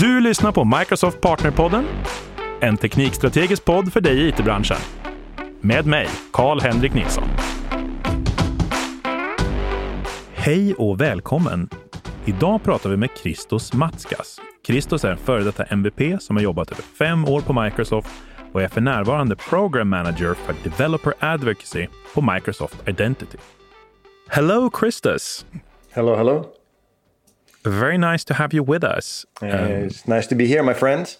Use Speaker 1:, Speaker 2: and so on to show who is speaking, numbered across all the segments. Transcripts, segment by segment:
Speaker 1: Du lyssnar på Microsoft Partnerpodden, en teknikstrategisk podd för dig i it-branschen. Med mig, Karl-Henrik Nilsson. Hej och välkommen! Idag pratar vi med Christos Matskas. Christos är en före detta MVP som har jobbat över fem år på Microsoft och är för närvarande Program Manager för Developer Advocacy på Microsoft Identity. Hello Christos!
Speaker 2: Hello, hello.
Speaker 1: Very nice to have you with us.
Speaker 2: Uh, it's nice to be here, my friends.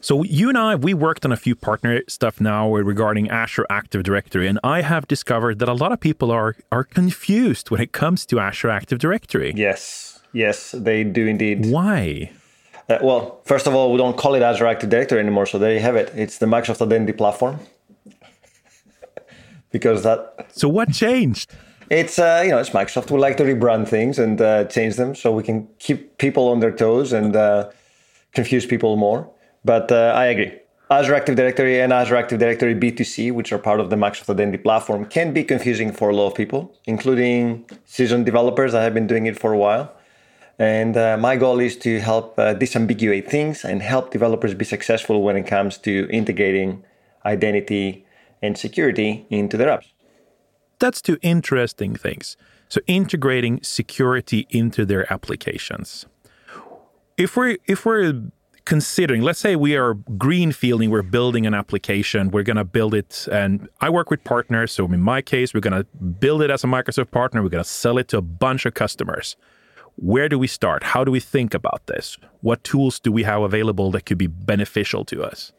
Speaker 1: So you and I, we worked on a few partner stuff now regarding Azure Active Directory, and I have discovered that a lot of people are are confused when it comes to Azure Active Directory.
Speaker 2: Yes, yes, they do indeed.
Speaker 1: Why?
Speaker 2: Uh, well, first of all, we don't call it Azure Active Directory anymore, so there you have it. It's the Microsoft Identity Platform. because that.
Speaker 1: So what changed?
Speaker 2: It's uh, you know it's Microsoft. We like to rebrand things and uh, change them so we can keep people on their toes and uh, confuse people more. But uh, I agree. Azure Active Directory and Azure Active Directory B2C, which are part of the Microsoft Identity Platform, can be confusing for a lot of people, including seasoned developers. I have been doing it for a while. And uh, my goal is to help uh, disambiguate things and help developers be successful when it comes to integrating identity and security into their apps.
Speaker 1: That's two interesting things. So integrating security into their applications. If we're if we're considering, let's say we are greenfielding, we're building an application, we're going to build it, and I work with partners. So in my case, we're going to build it as a Microsoft partner, we're going to sell it to a bunch of customers. Where do we start? How do we think about this? What tools do we have available that could be beneficial to us?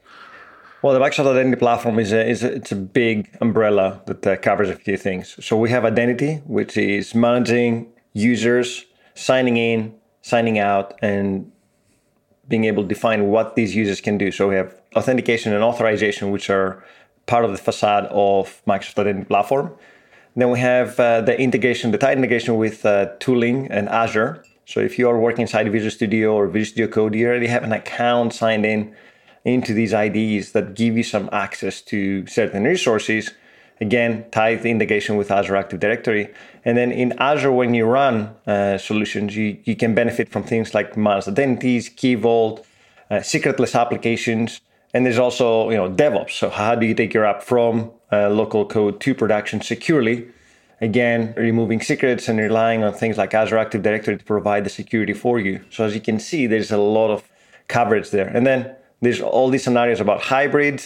Speaker 2: Well, the Microsoft Identity Platform is a, is a, it's a big umbrella that uh, covers a few things. So we have identity, which is managing users signing in, signing out, and being able to define what these users can do. So we have authentication and authorization, which are part of the facade of Microsoft Identity Platform. Then we have uh, the integration, the tight integration with uh, tooling and Azure. So if you are working inside Visual Studio or Visual Studio Code, you already have an account signed in into these IDs that give you some access to certain resources. Again, tight integration with Azure Active Directory. And then in Azure, when you run uh, solutions, you, you can benefit from things like managed identities, Key Vault, uh, secretless applications, and there's also you know DevOps. So how do you take your app from uh, local code to production securely? Again, removing secrets and relying on things like Azure Active Directory to provide the security for you. So as you can see, there's a lot of coverage there. And then there's all these scenarios about hybrid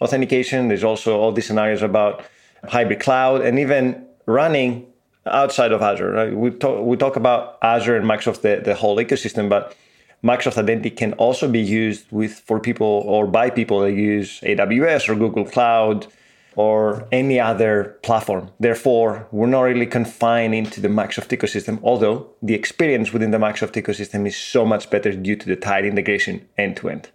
Speaker 2: authentication. There's also all these scenarios about hybrid cloud and even running outside of Azure. Right? We talk we talk about Azure and Microsoft the, the whole ecosystem, but Microsoft Identity can also be used with for people or by people that use AWS or Google Cloud or any other platform. Therefore, we're not really confined into the Microsoft ecosystem, although the experience within the Microsoft ecosystem is so much better due to the tight integration end to end.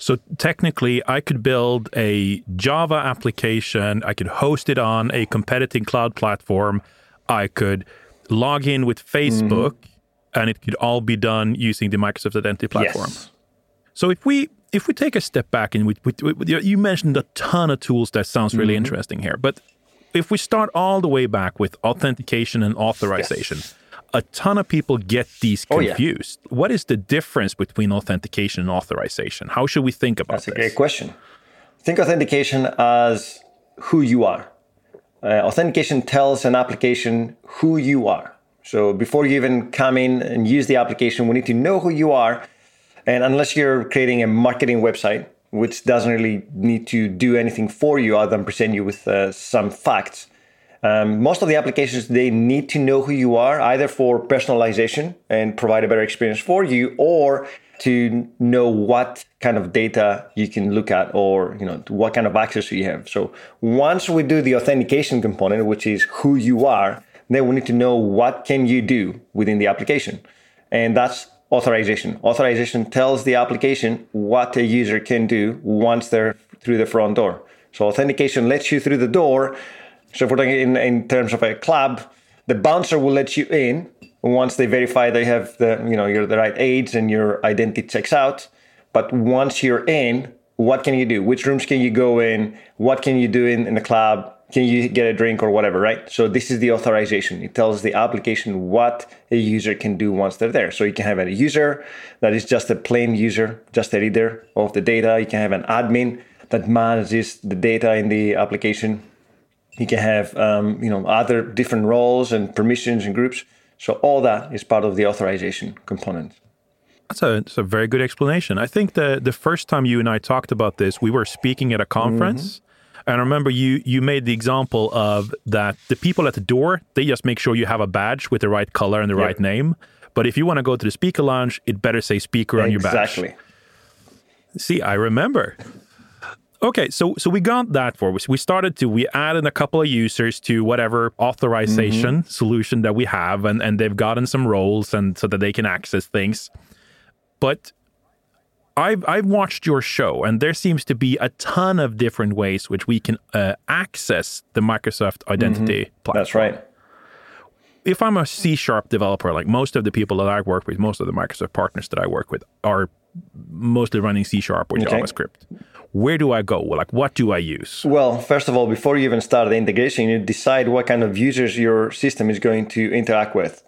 Speaker 1: So technically, I could build a Java application, I could host it on a competitive cloud platform, I could log in with Facebook, mm-hmm. and it could all be done using the Microsoft Identity platform.
Speaker 2: Yes.
Speaker 1: So if we if we take a step back and we, we, we, you mentioned a ton of tools that sounds really mm-hmm. interesting here, but if we start all the way back with authentication and authorization. Yes a ton of people get these confused. Oh, yeah. What is the difference between authentication and authorization? How should we think about
Speaker 2: That's
Speaker 1: this?
Speaker 2: a great question. Think authentication as who you are. Uh, authentication tells an application who you are. So before you even come in and use the application, we need to know who you are. And unless you're creating a marketing website, which doesn't really need to do anything for you other than present you with uh, some facts, um, most of the applications they need to know who you are, either for personalization and provide a better experience for you, or to know what kind of data you can look at or you know what kind of access you have. So once we do the authentication component, which is who you are, then we need to know what can you do within the application. And that's authorization. Authorization tells the application what a user can do once they're through the front door. So authentication lets you through the door so if we're talking in, in terms of a club, the bouncer will let you in once they verify they have the you know you're the right age and your identity checks out. But once you're in, what can you do? Which rooms can you go in? What can you do in, in the club? can you get a drink or whatever, right? So this is the authorization. It tells the application what a user can do once they're there. So you can have a user that is just a plain user, just a reader of the data. You can have an admin that manages the data in the application. You can have um, you know other different roles and permissions and groups. So all that is part of the authorization component.
Speaker 1: That's a, that's a very good explanation. I think the the first time you and I talked about this, we were speaking at a conference. Mm-hmm and I remember you you made the example of that the people at the door they just make sure you have a badge with the right color and the right name. But if you want to go to the speaker lounge, it better say speaker on your badge.
Speaker 2: Exactly.
Speaker 1: See, I remember. Okay, so so we got that for us. We started to we added a couple of users to whatever authorization mm-hmm. solution that we have, and and they've gotten some roles and so that they can access things. But I've I've watched your show, and there seems to be a ton of different ways which we can uh, access the Microsoft Identity mm-hmm. platform.
Speaker 2: That's right.
Speaker 1: If I'm a C sharp developer, like most of the people that I work with, most of the Microsoft partners that I work with are mostly running C sharp or okay. JavaScript. Where do I go? Like, what do I use?
Speaker 2: Well, first of all, before you even start the integration, you decide what kind of users your system is going to interact with.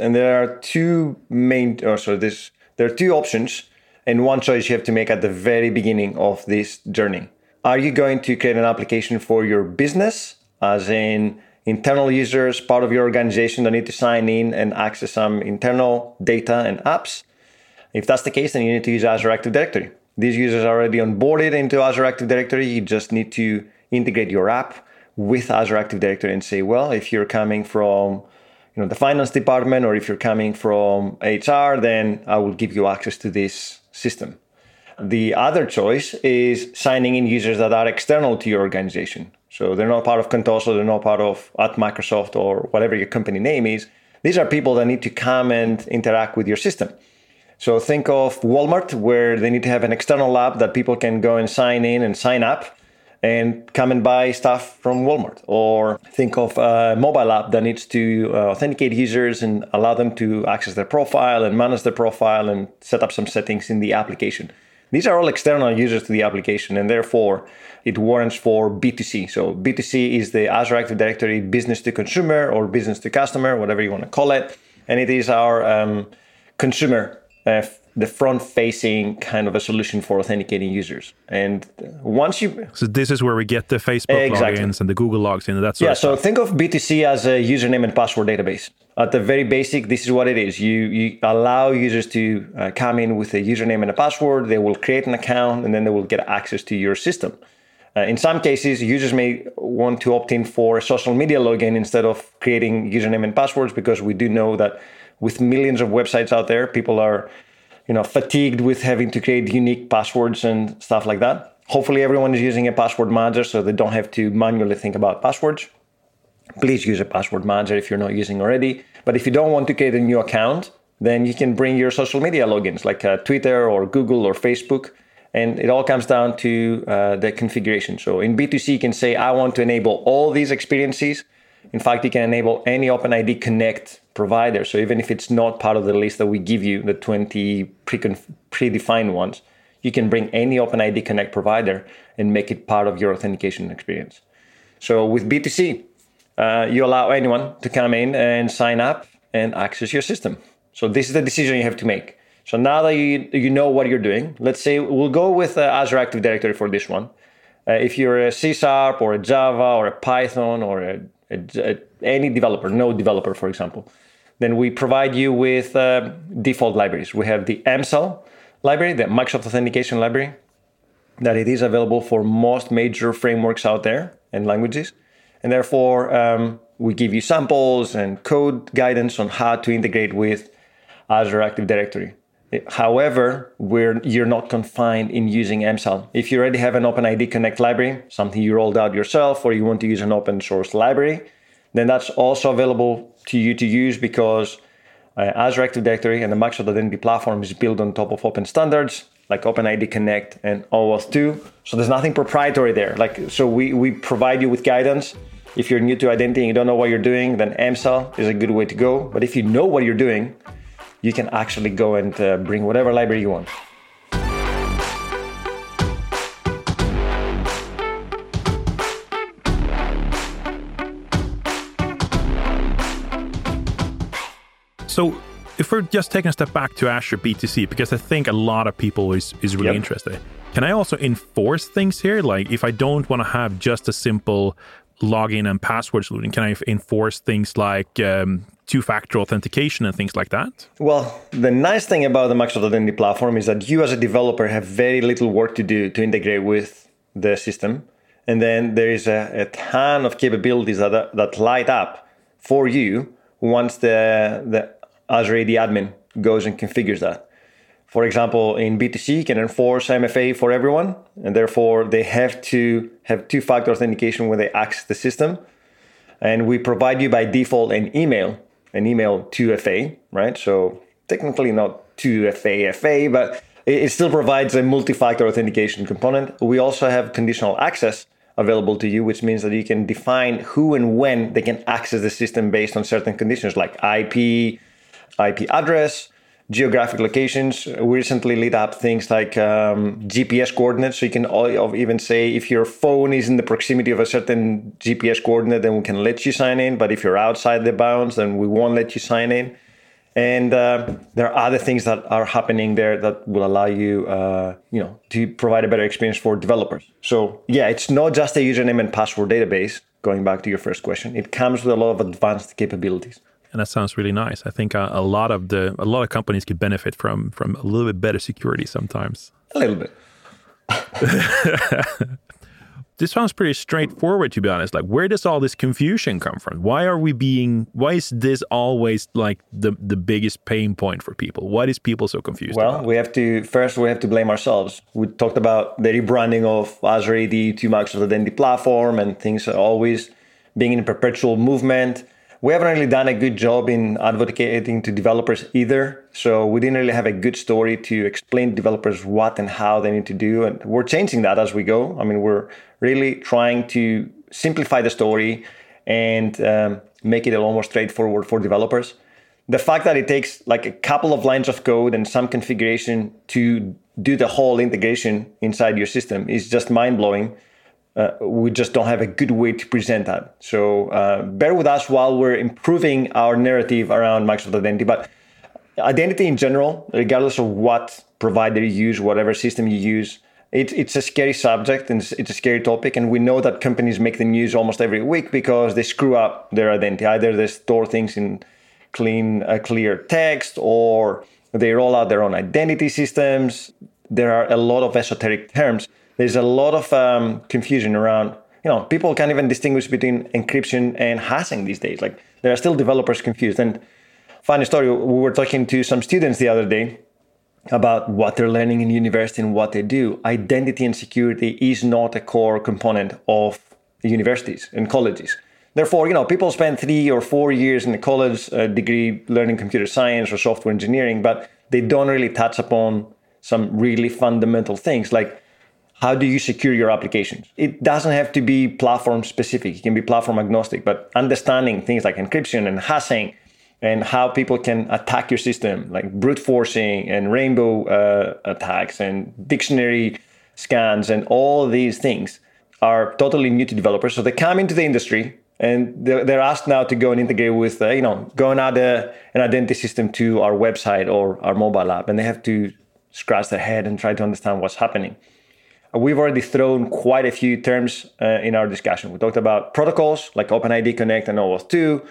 Speaker 2: And there are two main, or so this, there are two options and one choice you have to make at the very beginning of this journey. Are you going to create an application for your business, as in internal users, part of your organization that need to sign in and access some internal data and apps? If that's the case, then you need to use Azure Active Directory. These users are already onboarded into Azure Active Directory. You just need to integrate your app with Azure Active Directory and say, well, if you're coming from you know the finance department or if you're coming from HR, then I will give you access to this system. The other choice is signing in users that are external to your organization. So they're not part of Contoso, they're not part of at Microsoft or whatever your company name is. These are people that need to come and interact with your system. So think of Walmart, where they need to have an external app that people can go and sign in and sign up and come and buy stuff from Walmart. Or think of a mobile app that needs to uh, authenticate users and allow them to access their profile and manage their profile and set up some settings in the application. These are all external users to the application, and therefore it warrants for B2C. So B2C is the Azure Active Directory business to consumer or business to customer, whatever you want to call it, and it is our um, consumer uh, the front facing kind of a solution for authenticating users. And once you.
Speaker 1: So, this is where we get the Facebook exactly. logins and the Google logs in. That's
Speaker 2: yeah. So, think of B2C as a username and password database. At the very basic, this is what it is. You, you allow users to uh, come in with a username and a password. They will create an account and then they will get access to your system. Uh, in some cases, users may want to opt in for a social media login instead of creating username and passwords because we do know that with millions of websites out there, people are you know fatigued with having to create unique passwords and stuff like that. Hopefully, everyone is using a password manager so they don't have to manually think about passwords. Please use a password manager if you're not using already. But if you don't want to create a new account, then you can bring your social media logins like uh, Twitter or Google or Facebook. And it all comes down to uh, the configuration. So in B2C, you can say, I want to enable all these experiences. In fact, you can enable any OpenID Connect provider. So even if it's not part of the list that we give you, the 20 pre predefined ones, you can bring any OpenID Connect provider and make it part of your authentication experience. So with B2C, uh, you allow anyone to come in and sign up and access your system. So this is the decision you have to make. So now that you, you know what you're doing, let's say we'll go with uh, Azure Active Directory for this one. Uh, if you're a C Sharp or a Java or a Python or a, any developer, Node developer, for example, then we provide you with uh, default libraries. We have the MSAL library, the Microsoft Authentication Library, that it is available for most major frameworks out there and languages. And therefore, um, we give you samples and code guidance on how to integrate with Azure Active Directory. However, you're not confined in using MSAL. If you already have an OpenID Connect library, something you rolled out yourself, or you want to use an open source library, then that's also available to you to use because uh, Azure Active Directory and the Microsoft Identity Platform is built on top of open standards like OpenID Connect and OAuth 2. So there's nothing proprietary there. Like so, we we provide you with guidance. If you're new to identity and you don't know what you're doing, then MSAL is a good way to go. But if you know what you're doing, you can actually go and uh, bring whatever library you want.
Speaker 1: So if we're just taking a step back to Azure B2C, because I think a lot of people is, is really yep. interested. Can I also enforce things here? Like if I don't want to have just a simple login and password solution, can I enforce things like um, two-factor authentication and things like that?
Speaker 2: Well, the nice thing about the Microsoft Identity Platform is that you as a developer have very little work to do to integrate with the system. And then there is a, a ton of capabilities that, that light up for you once the, the Azure AD admin goes and configures that. For example, in B2C, you can enforce MFA for everyone, and therefore they have to have two factor authentication when they access the system. And we provide you by default an email, an email 2FA, right? So technically not 2FA FA, but it still provides a multi factor authentication component. We also have conditional access available to you, which means that you can define who and when they can access the system based on certain conditions like IP, IP address, geographic locations. We recently lit up things like um, GPS coordinates. So you can even say if your phone is in the proximity of a certain GPS coordinate, then we can let you sign in. But if you're outside the bounds, then we won't let you sign in. And uh, there are other things that are happening there that will allow you, uh, you know, to provide a better experience for developers. So yeah, it's not just a username and password database. Going back to your first question, it comes with a lot of advanced capabilities
Speaker 1: and that sounds really nice. I think a, a, lot of the a lot of companies could benefit from from a little bit better security sometimes.
Speaker 2: A little bit.
Speaker 1: this sounds pretty straightforward to be honest. Like where does all this confusion come from? Why are we being why is this always like the the biggest pain point for people? Why is people so confused?
Speaker 2: Well, we have to first we have to blame ourselves. We talked about the rebranding of Azure AD to Microsoft Identity Platform and things are always being in a perpetual movement we haven't really done a good job in advocating to developers either. So we didn't really have a good story to explain to developers what and how they need to do. And we're changing that as we go. I mean, we're really trying to simplify the story and um, make it a lot more straightforward for developers. The fact that it takes like a couple of lines of code and some configuration to do the whole integration inside your system is just mind blowing uh, we just don't have a good way to present that. So uh, bear with us while we're improving our narrative around Microsoft Identity. But identity in general, regardless of what provider you use, whatever system you use, it, it's a scary subject and it's, it's, a scary topic. And we know that companies make the news almost every week because they screw up their identity. Either they store things in clean, uh, clear text, or they roll out their own identity systems. There are a lot of esoteric terms there's a lot of um, confusion around you know people can't even distinguish between encryption and hashing these days. Like there are still developers confused. And funny story we were talking to some students the other day about what they're learning in university and what they do. Identity and security is not a core component of universities and colleges. Therefore you know people spend three or four years in a college degree learning computer science or software engineering but they don't really touch upon some really fundamental things. Like how do you secure your applications? It doesn't have to be platform specific, it can be platform agnostic, but understanding things like encryption and hashing and how people can attack your system, like brute forcing and rainbow uh, attacks and dictionary scans and all these things are totally new to developers. So they come into the industry and they're, asked now to go and integrate with, uh, you know, go and add a, an identity system to our website or our mobile app, and they have to scratch their head and try to understand what's happening we've already thrown quite a few terms uh, in our discussion. We talked about protocols like OpenID Connect and OAuth 2.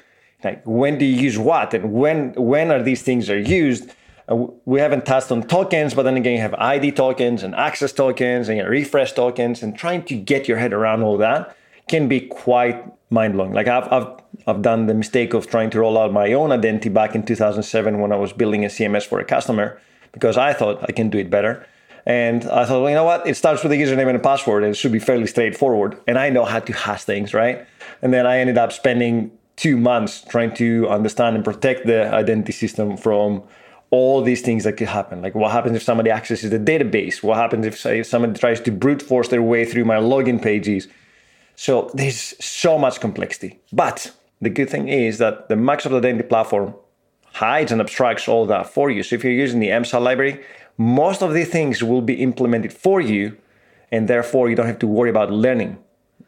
Speaker 2: Like when do you use what and when when are these things are used? Uh, we haven't touched on tokens, but then again, you have ID tokens and access tokens and refresh tokens, and trying to get your head around all that can be quite mind blowing. Like I've, I've I've done the mistake of trying to roll out my own identity back in 2007 when I was building a CMS for a customer because I thought I can do it better. And I thought, well, you know what? It starts with a username and a password, and it should be fairly straightforward. And I know how to hash things, right? And then I ended up spending two months trying to understand and protect the identity system from all these things that could happen. Like what happens if somebody accesses the database? What happens if, say, somebody tries to brute force their way through my login pages? So there's so much complexity. But the good thing is that the Microsoft Identity Platform hides and abstracts all that for you. So if you're using the MSAL library, most of the things will be implemented for you, and therefore you don't have to worry about learning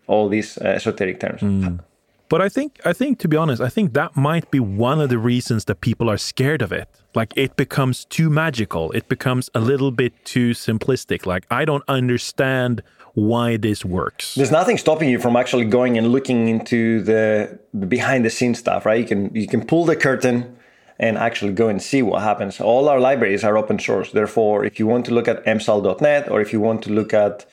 Speaker 2: all these uh, esoteric terms. Mm.
Speaker 1: But I think I think to be honest, I think that might be one of the reasons that people are scared of it. Like it becomes too magical. It becomes a little bit too simplistic. Like I don't understand why this works.
Speaker 2: There's nothing stopping you from actually going and looking into the, the behind the scenes stuff, right? You can you can pull the curtain and actually go and see what happens. All our libraries are open source. Therefore, if you want to look at msal.net or if you want to look at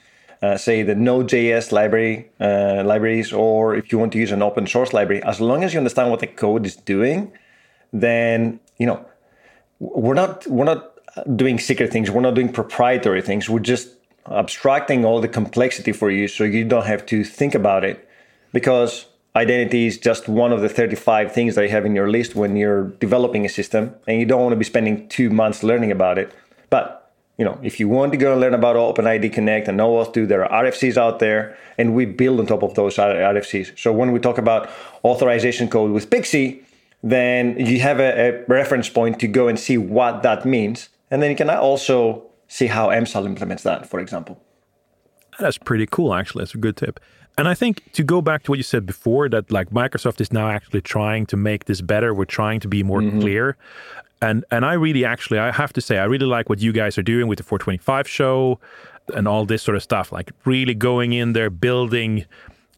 Speaker 2: uh, say the Node.js library uh, libraries, or if you want to use an open source library, as long as you understand what the code is doing, then you know we're not we're not doing secret things. We're not doing proprietary things. We're just abstracting all the complexity for you, so you don't have to think about it, because identity is just one of the 35 things that you have in your list when you're developing a system, and you don't want to be spending two months learning about it. But you know, if you want to go and learn about OpenID Connect and OAuth 2, there are RFCs out there, and we build on top of those RFCs. So when we talk about authorization code with PKCE then you have a, a reference point to go and see what that means. And then you can also see how MSAL implements that, for example.
Speaker 1: That's pretty cool, actually. That's a good tip. And I think to go back to what you said before, that like Microsoft is now actually trying to make this better. We're trying to be more mm-hmm. clear and and I really actually I have to say I really like what you guys are doing with the 425 show and all this sort of stuff like really going in there building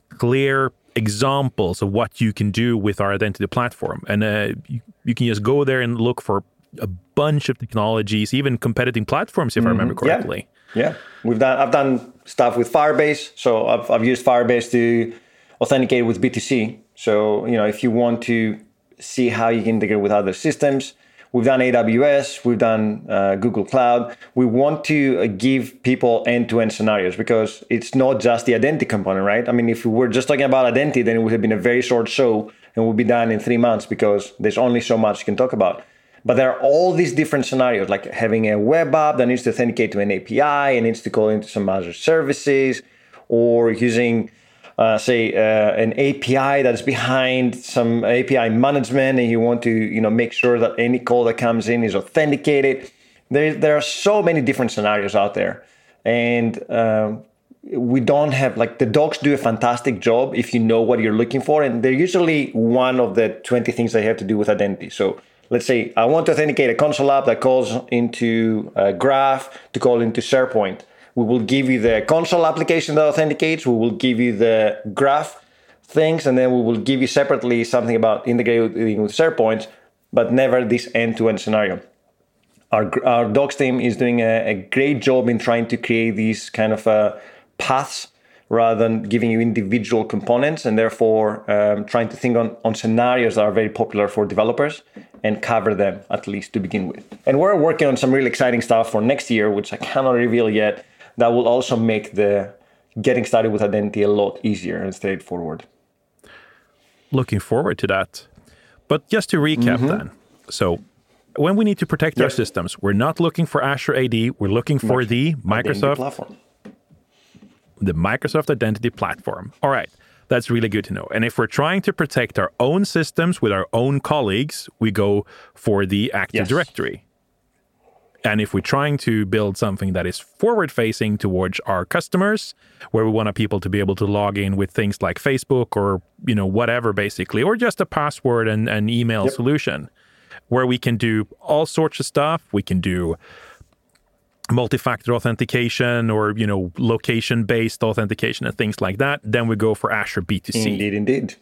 Speaker 1: clear examples of what you can do with our identity platform and uh, you, you, can just go there and look for a bunch of technologies even competing platforms if mm-hmm. I remember correctly
Speaker 2: yeah. Yeah we've done I've done stuff with Firebase so I've, I've used Firebase to authenticate with B2C so you know if you want to see how you can integrate with other systems We've done AWS, we've done uh, Google Cloud. We want to uh, give people end to end scenarios because it's not just the identity component, right? I mean, if we were just talking about identity, then it would have been a very short show and would be done in three months because there's only so much you can talk about. But there are all these different scenarios, like having a web app that needs to authenticate to an API and needs to call into some other services, or using uh, say uh, an API that's behind some API management, and you want to you know make sure that any call that comes in is authenticated. There, there are so many different scenarios out there, and um, we don't have like the docs do a fantastic job if you know what you're looking for, and they're usually one of the 20 things they have to do with identity. So let's say I want to authenticate a console app that calls into a graph to call into SharePoint we will give you the console application that authenticates. We will give you the graph things, and then we will give you separately something about integrating with SharePoint, but never this end-to-end scenario. Our, our docs team is doing a, a great job in trying to create these kind of uh, paths rather than giving you individual components and therefore um, trying to think on, on scenarios that are very popular for developers and cover them at least to begin with. And we're working on some really exciting stuff for next year, which I cannot reveal yet, that will also make the getting started with identity a lot easier and straightforward.
Speaker 1: Looking forward to that. But just to recap mm-hmm. then. So when we need to protect our systems, we're not looking for Azure AD, we're looking for the Microsoft platform. The Microsoft Identity Platform. All right. That's really good to know. And if we're trying to protect our own systems with our own colleagues, we go for the Active yes. Directory. And if we're trying to build something that is forward facing towards our customers, where we want people to be able to log in with things like Facebook or, you know, whatever basically, or just a password and an email yep. solution, where we can do all sorts of stuff. We can do multi-factor authentication or, you know, location-based authentication and things like that. Then we go for Azure B2C.
Speaker 2: Indeed, indeed.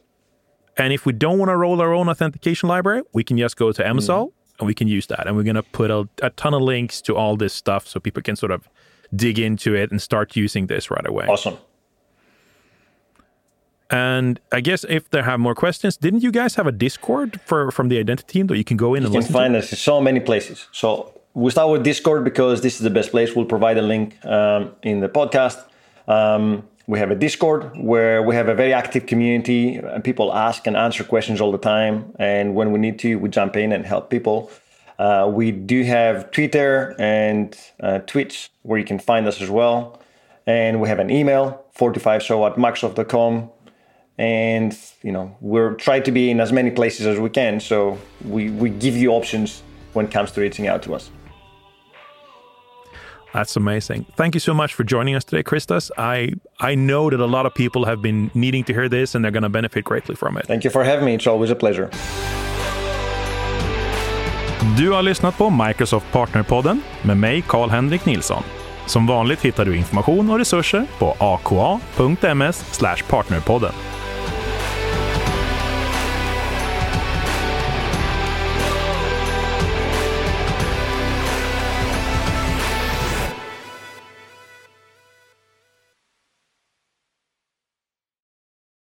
Speaker 1: And if we don't want to roll our own authentication library, we can just go to MSAL. Mm and we can use that. And we're going to put a, a, ton of links to all this stuff so people can sort of dig into it and start using this right away.
Speaker 2: Awesome.
Speaker 1: And I guess if they have more questions, didn't you guys have a Discord for from the identity team that you can go in
Speaker 2: you
Speaker 1: and
Speaker 2: can find us in so many places. So we start with Discord because this is the best place. We'll provide a link um, in the podcast. Um, we have a Discord where we have a very active community and people ask and answer questions all the time. And when we need to, we jump in and help people. Uh, we do have Twitter and uh, Twitch where you can find us as well. And we have an email, 45show at microsoft.com. And, you know, we're trying to be in as many places as we can. So we, we give you options when it comes to reaching out to us.
Speaker 1: That's amazing. Thank you so much for joining us today, Christos. I I know that a lot of people have been needing to hear this and they're going to benefit greatly from it.
Speaker 2: Thank you for having me. It's always a pleasure.
Speaker 1: Du har lyssnat på Microsoft Partnerpodden med mig, Karl-Henrik Nilsson. Som vanligt hittar du information och resurser på aka.ms partnerpodden.